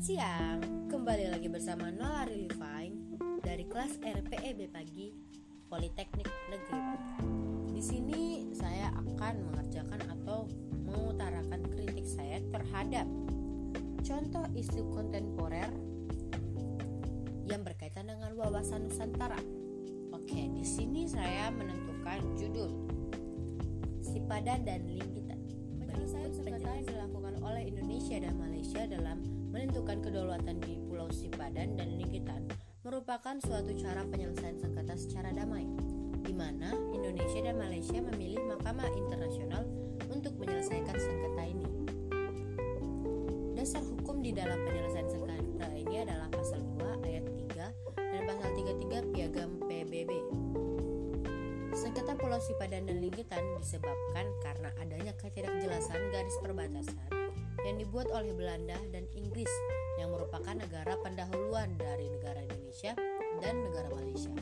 siang, kembali lagi bersama Nola Rilifine dari kelas RPEB pagi Politeknik Negeri. Di sini saya akan mengerjakan atau mengutarakan kritik saya terhadap contoh isu kontemporer yang berkaitan dengan wawasan Nusantara. Oke, di sini saya menentukan judul Sipadan dan Linggitan. Penyelesaian sengketa yang dilakukan oleh Indonesia dan Malaysia dalam menentukan kedaulatan di Pulau Sipadan dan Linggitan merupakan suatu cara penyelesaian sengketa secara damai, di mana Indonesia dan Malaysia memilih Mahkamah Internasional untuk menyelesaikan sengketa ini. Dasar hukum di dalam penyelesaian sengketa ini adalah pasal 2 ayat 3 dan pasal 33 Piagam PBB. Sengketa Pulau Sipadan dan Linggitan disebabkan karena adanya ketidakjelasan garis perbatasan yang dibuat oleh Belanda dan Inggris yang merupakan negara pendahuluan dari negara Indonesia dan negara Malaysia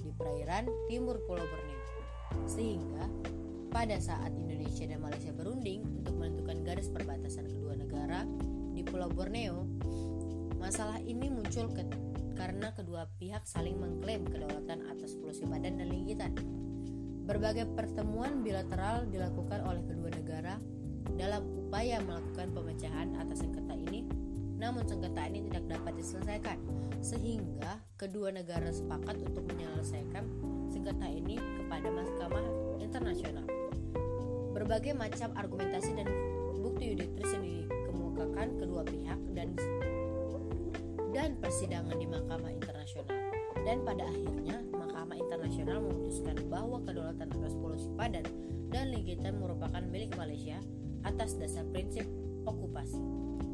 di perairan timur Pulau Borneo. Sehingga pada saat Indonesia dan Malaysia berunding untuk menentukan garis perbatasan kedua negara di Pulau Borneo, masalah ini muncul ke karena kedua pihak saling mengklaim kedaulatan atas Pulau Sipadan dan Linggitan. Berbagai pertemuan bilateral dilakukan oleh kedua negara dalam upaya melakukan pemecahan atas sengketa ini, namun sengketa ini tidak dapat diselesaikan, sehingga kedua negara sepakat untuk menyelesaikan sengketa ini kepada Mahkamah Internasional. Berbagai macam argumentasi dan bukti yuditris yang dikemukakan kedua pihak dan dan persidangan di Mahkamah Internasional. Dan pada akhirnya Mahkamah Internasional memutuskan bahwa kedaulatan atas Pulau Sipadan dan Ligitan merupakan milik Malaysia atas dasar prinsip okupasi,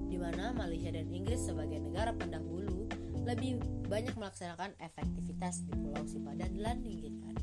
di mana Malaysia dan Inggris sebagai negara pendahulu lebih banyak melaksanakan efektivitas di Pulau Sipadan dan Linggitan.